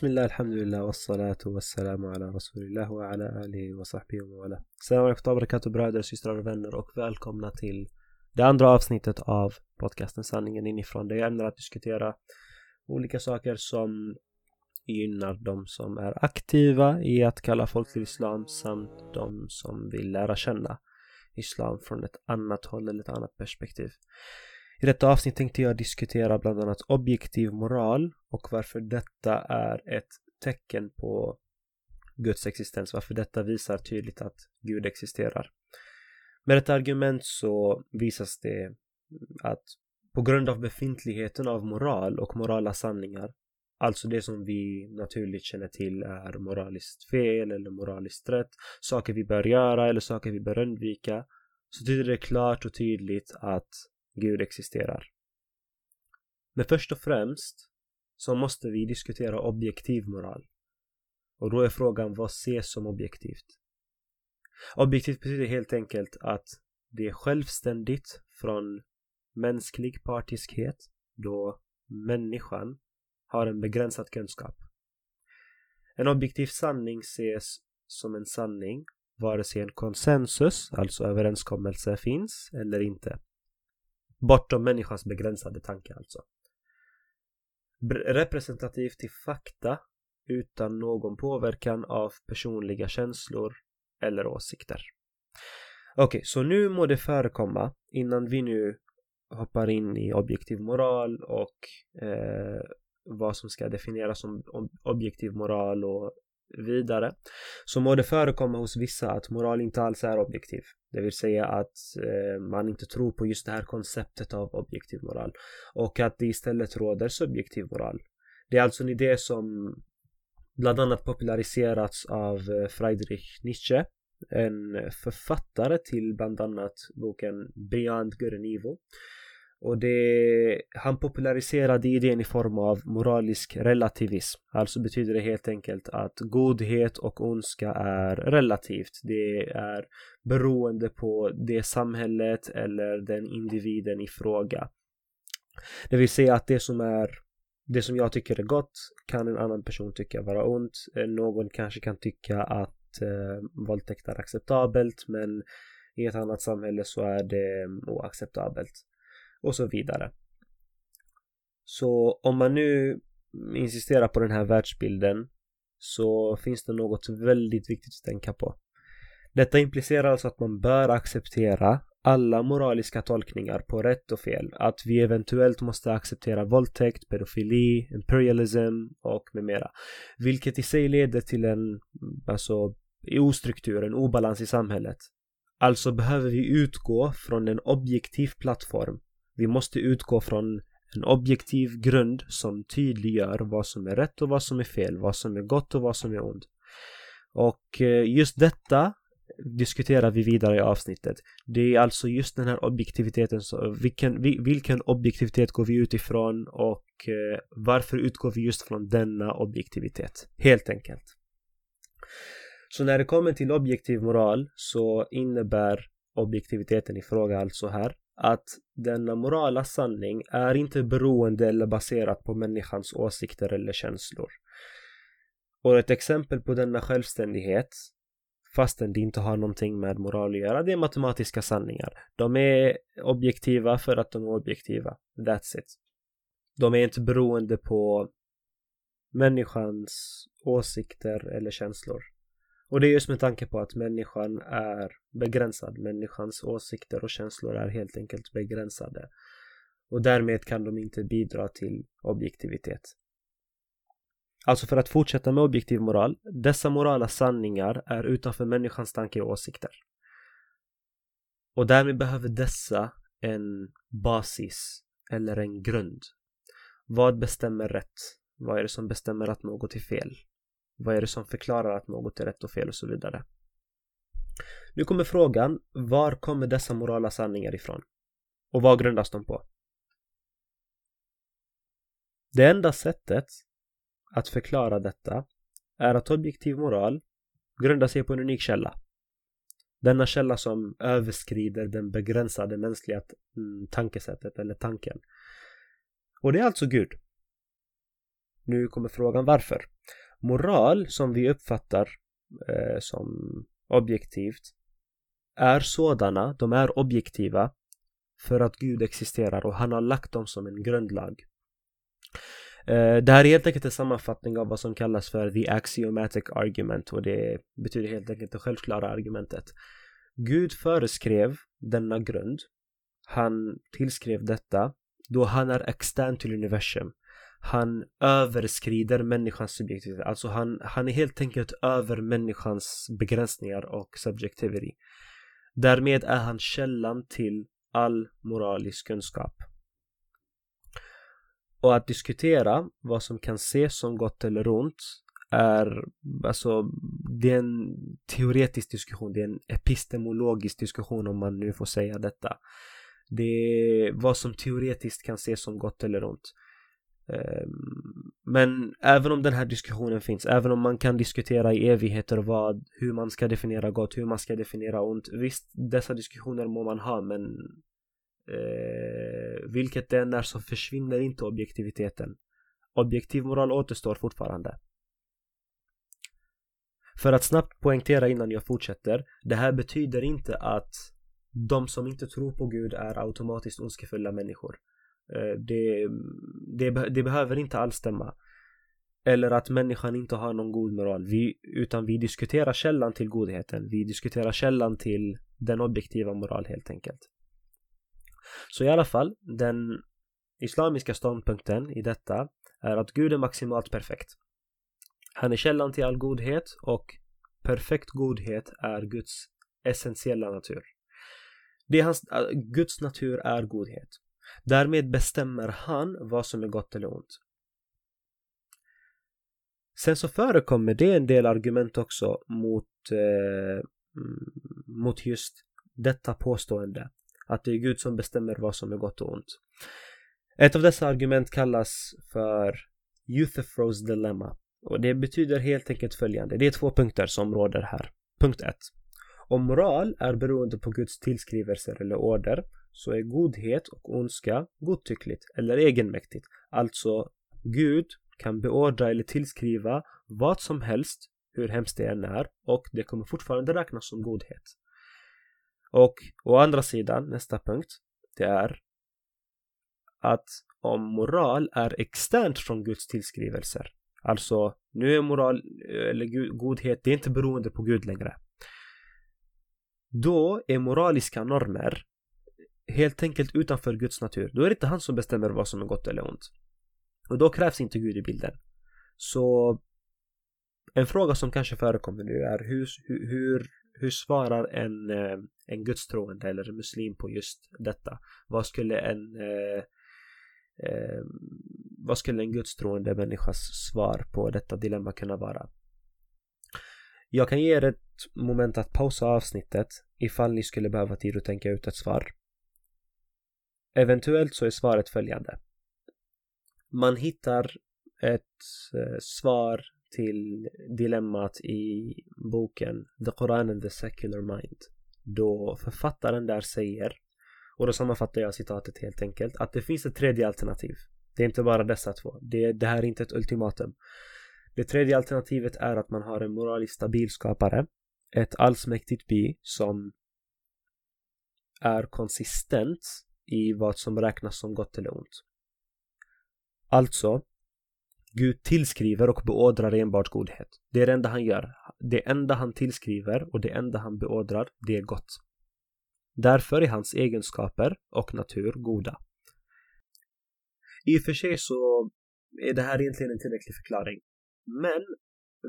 بسم الله الحمد لله والصلاة والسلام على رسول الله وعلى آله وصحبه ومن Assalamu alaikum barakatuh bröder, systrar och vänner och välkomna till det andra avsnittet av podcasten Sanningen inifrån där jag ämnar att diskutera olika saker som gynnar de som är aktiva i att kalla folk till Islam samt de som vill lära känna Islam från ett annat håll eller ett annat perspektiv. I detta avsnitt tänkte jag diskutera bland annat objektiv moral och varför detta är ett tecken på Guds existens, varför detta visar tydligt att Gud existerar. Med detta argument så visas det att på grund av befintligheten av moral och morala sanningar, alltså det som vi naturligt känner till är moraliskt fel eller moraliskt rätt, saker vi bör göra eller saker vi bör undvika, så tyder det klart och tydligt att Gud existerar. Men först och främst så måste vi diskutera objektiv moral. Och då är frågan vad ses som objektivt? Objektivt betyder helt enkelt att det är självständigt från mänsklig partiskhet då människan har en begränsad kunskap. En objektiv sanning ses som en sanning vare sig en konsensus, alltså överenskommelse, finns eller inte. Bortom människans begränsade tanke alltså. Representativt till fakta utan någon påverkan av personliga känslor eller åsikter. Okej, okay, så nu må det förekomma innan vi nu hoppar in i objektiv moral och eh, vad som ska definieras som objektiv moral och vidare så må det förekomma hos vissa att moral inte alls är objektiv. Det vill säga att eh, man inte tror på just det här konceptet av objektiv moral och att det istället råder subjektiv moral. Det är alltså en idé som bland annat populariserats av eh, Friedrich Nietzsche en författare till bland annat boken Beyond Good and Evil och det, han populariserade idén i form av moralisk relativism. Alltså betyder det helt enkelt att godhet och ondska är relativt. Det är beroende på det samhället eller den individen i fråga. Det vill säga att det som är det som jag tycker är gott kan en annan person tycka vara ont. Eh, någon kanske kan tycka att eh, våldtäkt är acceptabelt men i ett annat samhälle så är det oacceptabelt och så vidare. Så om man nu insisterar på den här världsbilden så finns det något väldigt viktigt att tänka på. Detta implicerar alltså att man bör acceptera alla moraliska tolkningar på rätt och fel. Att vi eventuellt måste acceptera våldtäkt, pedofili, imperialism och med mera. Vilket i sig leder till en alltså, ostruktur, en obalans i samhället. Alltså behöver vi utgå från en objektiv plattform vi måste utgå från en objektiv grund som tydliggör vad som är rätt och vad som är fel, vad som är gott och vad som är ont. Och eh, just detta diskuterar vi vidare i avsnittet. Det är alltså just den här objektiviteten, så vilken, vilken objektivitet går vi utifrån och eh, varför utgår vi just från denna objektivitet? Helt enkelt. Så när det kommer till objektiv moral så innebär objektiviteten i fråga alltså här att denna morala sanning är inte beroende eller baserat på människans åsikter eller känslor. Och ett exempel på denna självständighet fastän det inte har någonting med moral att göra, det är matematiska sanningar. De är objektiva för att de är objektiva. That's it. De är inte beroende på människans åsikter eller känslor. Och det är just med tanke på att människan är begränsad. Människans åsikter och känslor är helt enkelt begränsade. Och därmed kan de inte bidra till objektivitet. Alltså för att fortsätta med objektiv moral. Dessa morala sanningar är utanför människans tanke och åsikter. Och därmed behöver dessa en basis eller en grund. Vad bestämmer rätt? Vad är det som bestämmer att något är fel? Vad är det som förklarar att något är rätt och fel och så vidare. Nu kommer frågan, var kommer dessa morala sanningar ifrån? Och vad grundas de på? Det enda sättet att förklara detta är att objektiv moral grundar sig på en unik källa. Denna källa som överskrider den begränsade mänskliga mm, tankesättet eller tanken. Och det är alltså Gud. Nu kommer frågan varför. Moral som vi uppfattar eh, som objektivt är sådana, de är objektiva för att Gud existerar och han har lagt dem som en grundlag. Eh, det här är helt enkelt en sammanfattning av vad som kallas för the axiomatic argument och det betyder helt enkelt det självklara argumentet. Gud föreskrev denna grund. Han tillskrev detta då han är extern till universum. Han överskrider människans subjektivitet. Alltså han, han är helt enkelt över människans begränsningar och subjectivity. Därmed är han källan till all moralisk kunskap. Och att diskutera vad som kan ses som gott eller ont är alltså det är en teoretisk diskussion, det är en epistemologisk diskussion om man nu får säga detta. Det är vad som teoretiskt kan ses som gott eller ont. Ehm, men även om den här diskussionen finns, även om man kan diskutera i evigheter vad, hur man ska definiera gott, hur man ska definiera ont. Visst, dessa diskussioner må man ha men eh, vilket det än är så försvinner inte objektiviteten. Objektiv moral återstår fortfarande. För att snabbt poängtera innan jag fortsätter, det här betyder inte att de som inte tror på Gud är automatiskt ondskefulla människor. Eh, det, det, det, behöver inte alls stämma. Eller att människan inte har någon god moral. Vi, utan vi diskuterar källan till godheten. Vi diskuterar källan till den objektiva moral helt enkelt. Så i alla fall, den islamiska ståndpunkten i detta är att Gud är maximalt perfekt. Han är källan till all godhet och perfekt godhet är Guds essentiella natur. Det är hans, äh, Guds natur är godhet. Därmed bestämmer han vad som är gott eller ont. Sen så förekommer det en del argument också mot, eh, mm, mot just detta påstående. Att det är Gud som bestämmer vad som är gott och ont. Ett av dessa argument kallas för Euthyphros dilemma. Och det betyder helt enkelt följande. Det är två punkter som råder här. Punkt 1. Om moral är beroende på Guds tillskrivelser eller order så är godhet och ondska godtyckligt eller egenmäktigt. Alltså, Gud kan beordra eller tillskriva vad som helst, hur hemskt det än är, och det kommer fortfarande räknas som godhet. Och å andra sidan, nästa punkt, det är att om moral är externt från Guds tillskrivelser, alltså nu är moral eller godhet, det är inte beroende på Gud längre. Då är moraliska normer helt enkelt utanför Guds natur. Då är det inte han som bestämmer vad som är gott eller ont. Och då krävs inte Gud i bilden. Så en fråga som kanske förekommer nu är hur, hur, hur svarar en, eh, en gudstroende eller en muslim på just detta? Vad skulle en eh, eh, vad skulle en gudstroende människas svar på detta dilemma kunna vara? Jag kan ge er ett moment att pausa avsnittet ifall ni skulle behöva tid att tänka ut ett svar. Eventuellt så är svaret följande. Man hittar ett eh, svar till dilemmat i boken The Quran and the Secular Mind. Då författaren där säger, och då sammanfattar jag citatet helt enkelt, att det finns ett tredje alternativ. Det är inte bara dessa två. Det, det här är inte ett ultimatum. Det tredje alternativet är att man har en moraliskt stabil skapare, ett allsmäktigt bi som är konsistent i vad som räknas som gott eller ont. Alltså, Gud tillskriver och beordrar enbart godhet. Det är det enda han gör. Det enda han tillskriver och det enda han beordrar, det är gott. Därför är hans egenskaper och natur goda. I och för sig så är det här egentligen en tillräcklig förklaring. Men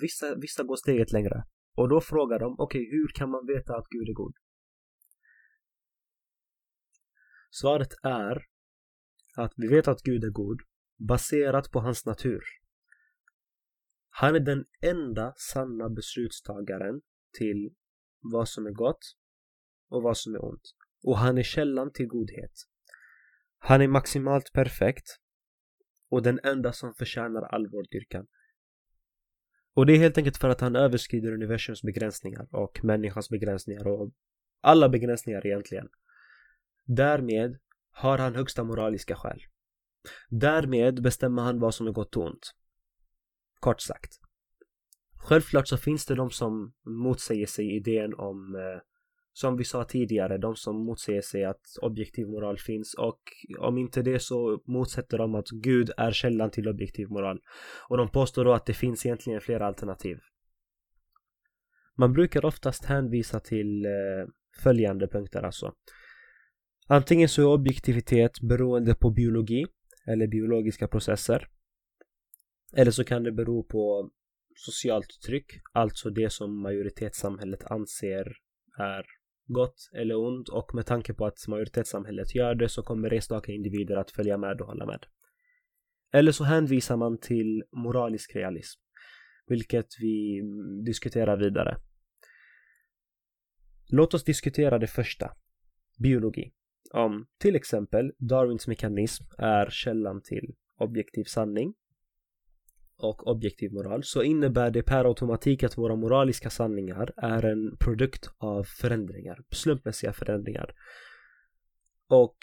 vissa, vissa går steget längre. Och då frågar de, okej, okay, hur kan man veta att Gud är god? Svaret är att vi vet att Gud är god baserat på hans natur. Han är den enda sanna beslutstagaren till vad som är gott och vad som är ont. Och han är källan till godhet. Han är maximalt perfekt och den enda som förtjänar all vår dyrkan. Och det är helt enkelt för att han överskrider universums begränsningar och människans begränsningar och alla begränsningar egentligen. Därmed har han högsta moraliska skäl. Därmed bestämmer han vad som är gott och ont. Kort sagt. Självklart så finns det de som motsäger sig idén om eh, som vi sa tidigare, de som motsäger sig att objektiv moral finns och om inte det så motsätter de att Gud är källan till objektiv moral. Och de påstår då att det finns egentligen flera alternativ. Man brukar oftast hänvisa till eh, följande punkter alltså. Antingen så är objektivitet beroende på biologi eller biologiska processer. Eller så kan det bero på socialt tryck, alltså det som majoritetssamhället anser är gott eller ont och med tanke på att majoritetssamhället gör det så kommer enstaka individer att följa med och hålla med. Eller så hänvisar man till moralisk realism, vilket vi diskuterar vidare. Låt oss diskutera det första, biologi. Om till exempel Darwins mekanism är källan till objektiv sanning och objektiv moral så innebär det per automatik att våra moraliska sanningar är en produkt av förändringar, slumpmässiga förändringar. Och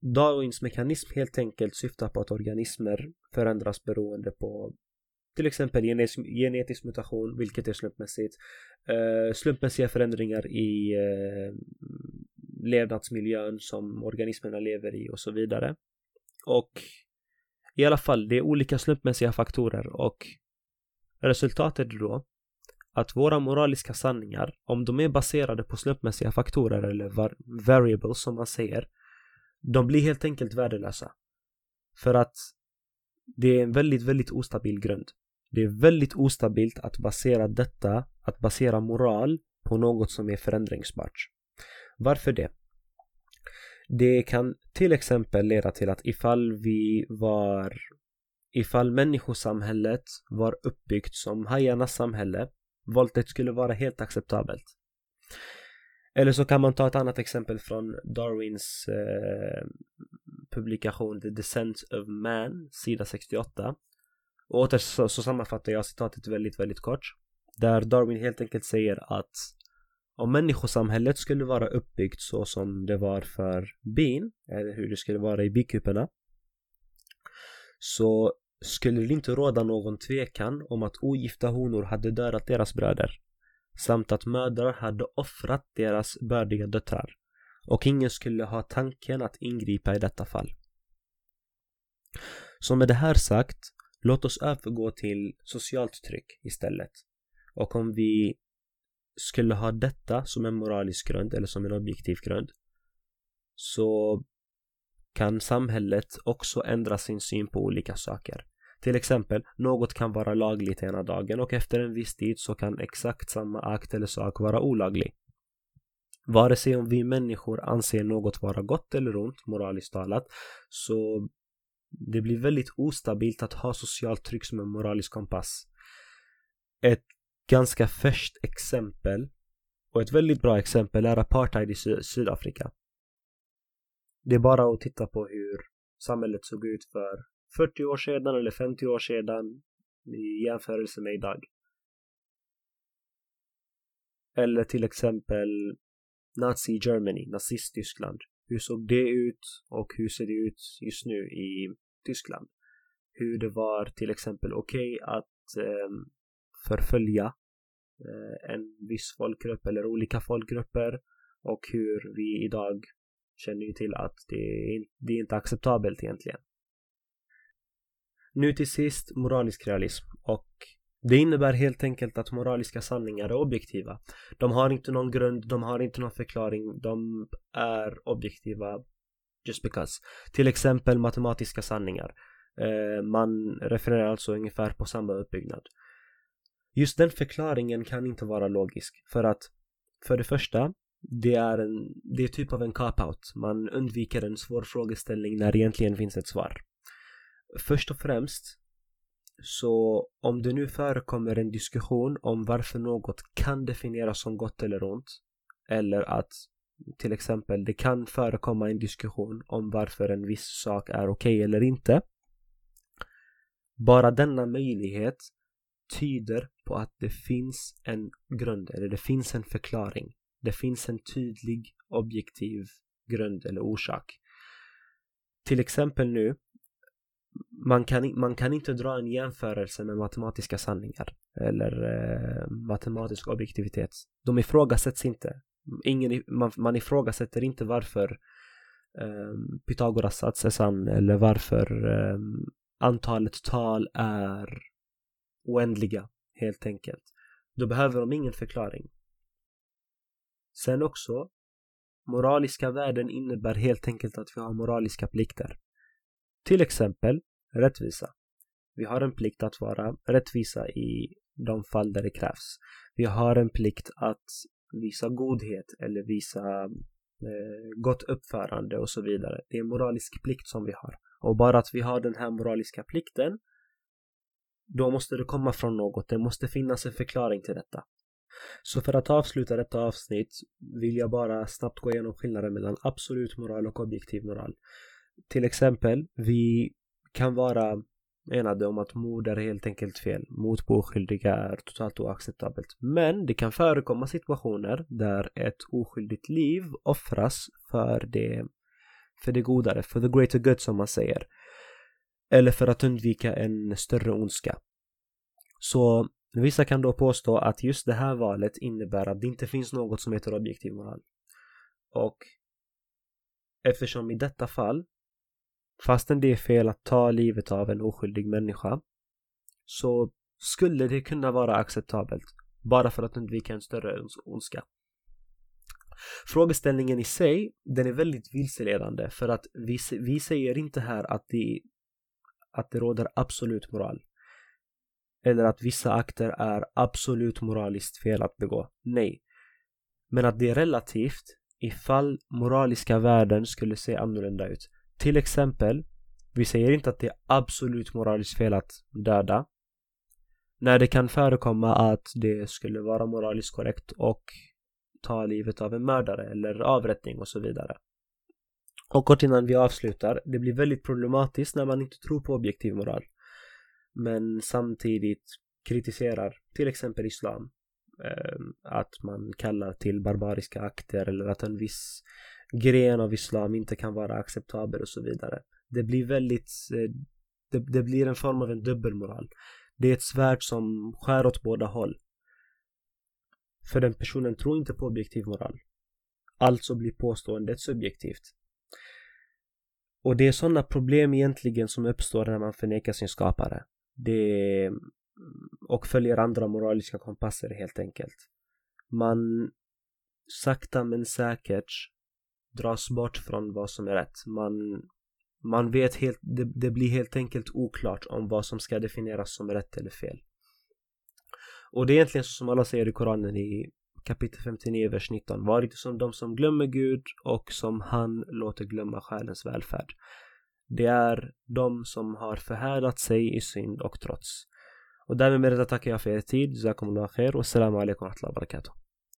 Darwins mekanism helt enkelt syftar på att organismer förändras beroende på till exempel genetisk mutation, vilket är slumpmässigt. Uh, slumpmässiga förändringar i uh, levnadsmiljön som organismerna lever i och så vidare. Och i alla fall, det är olika slumpmässiga faktorer och resultatet är då att våra moraliska sanningar, om de är baserade på slumpmässiga faktorer eller var variables som man säger, de blir helt enkelt värdelösa. För att det är en väldigt, väldigt ostabil grund. Det är väldigt ostabilt att basera detta, att basera moral på något som är förändringsbart. Varför det? Det kan till exempel leda till att ifall vi var ifall människosamhället var uppbyggt som hajarnas samhälle våldet skulle vara helt acceptabelt. Eller så kan man ta ett annat exempel från Darwins eh, publikation The Descent of Man, sida 68. Och åter så, så sammanfattar jag citatet väldigt, väldigt kort. Där Darwin helt enkelt säger att om människosamhället skulle vara uppbyggt så som det var för bin, eller hur det skulle vara i bikuporna, så skulle det inte råda någon tvekan om att ogifta honor hade dödat deras bröder, samt att mödrar hade offrat deras bördiga döttrar, och ingen skulle ha tanken att ingripa i detta fall. Så med det här sagt, låt oss övergå till socialt tryck istället. Och om vi skulle ha detta som en moralisk grund eller som en objektiv grund så kan samhället också ändra sin syn på olika saker. Till exempel, något kan vara lagligt ena dagen och efter en viss tid så kan exakt samma akt eller sak vara olaglig. Vare sig om vi människor anser något vara gott eller ont, moraliskt talat, så det blir väldigt ostabilt att ha socialt tryck som en moralisk kompass. Ett ganska färskt exempel och ett väldigt bra exempel är apartheid i Sy Sydafrika. Det är bara att titta på hur samhället såg ut för 40 år sedan eller 50 år sedan i jämförelse med idag. Eller till exempel Nazi Germany, nazist-Tyskland. Hur såg det ut och hur ser det ut just nu i Tyskland? Hur det var till exempel okej okay att eh, förfölja Eh, en viss folkgrupp eller olika folkgrupper och hur vi idag känner ju till att det är, det är inte acceptabelt egentligen. Nu till sist moralisk realism och det innebär helt enkelt att moraliska sanningar är objektiva. De har inte någon grund, de har inte någon förklaring, de är objektiva just because. Till exempel matematiska sanningar. Eh, man refererar alltså ungefär på samma uppbyggnad. Just den förklaringen kan inte vara logisk för att för det första det är en det är typ av en cop-out. Man undviker en svår frågeställning när det egentligen finns ett svar. Först och främst så om det nu förekommer en diskussion om varför något kan definieras som gott eller ont eller att till exempel det kan förekomma en diskussion om varför en viss sak är okej okay eller inte. Bara denna möjlighet tyder på att det finns en grund eller det finns en förklaring. Det finns en tydlig objektiv grund eller orsak. Till exempel nu man kan, man kan inte dra en jämförelse med matematiska sanningar eller eh, matematisk objektivitet. De ifrågasätts inte. Ingen, man, man ifrågasätter inte varför eh, Pythagoras sats är sann eller varför eh, antalet tal är oändliga helt enkelt. Då behöver de ingen förklaring. Sen också, moraliska värden innebär helt enkelt att vi har moraliska plikter. Till exempel rättvisa. Vi har en plikt att vara rättvisa i de fall där det krävs. Vi har en plikt att visa godhet eller visa eh, gott uppförande och så vidare. Det är en moralisk plikt som vi har. Och bara att vi har den här moraliska plikten då måste det komma från något. Det måste finnas en förklaring till detta. Så för att avsluta detta avsnitt vill jag bara snabbt gå igenom skillnaden mellan absolut moral och objektiv moral. Till exempel, vi kan vara enade om att mord är helt enkelt fel. Mord på oskyldiga är totalt oacceptabelt. Men det kan förekomma situationer där ett oskyldigt liv offras för det, för det godare, för the greater good som man säger. Eller för att undvika en större ondska. Så vissa kan då påstå att just det här valet innebär att det inte finns något som heter objektiv moral. Och eftersom i detta fall Fastän det är fel att ta livet av en oskyldig människa så skulle det kunna vara acceptabelt bara för att undvika en större ondska. Frågeställningen i sig, den är väldigt vilseledande för att vi, vi säger inte här att det, att det råder absolut moral. Eller att vissa akter är absolut moraliskt fel att begå. Nej. Men att det är relativt ifall moraliska värden skulle se annorlunda ut. Till exempel, vi säger inte att det är absolut moraliskt fel att döda. När det kan förekomma att det skulle vara moraliskt korrekt och ta livet av en mördare eller avrättning och så vidare. Och kort innan vi avslutar, det blir väldigt problematiskt när man inte tror på objektiv moral. Men samtidigt kritiserar till exempel islam. Eh, att man kallar till barbariska akter eller att en viss gren av islam inte kan vara acceptabel och så vidare. Det blir väldigt, eh, det, det blir en form av en dubbelmoral. Det är ett svärd som skär åt båda håll. För den personen tror inte på objektiv moral. Alltså blir påståendet subjektivt. Och det är sådana problem egentligen som uppstår när man förnekar sin skapare. Det och följer andra moraliska kompasser helt enkelt. Man sakta men säkert dras bort från vad som är rätt. Man, man vet helt, det, det blir helt enkelt oklart om vad som ska definieras som rätt eller fel. Och det är egentligen så som alla säger i Koranen i kapitel 59, vers 19. Var inte som de som glömmer Gud och som han låter glömma själens välfärd. Det är de som har förhärdat sig i synd och trots. Och därmed med detta tackar jag för er tid. Jazakumullah khair. Wassalamu alaikum wa rahmatullahi wa barakatuh.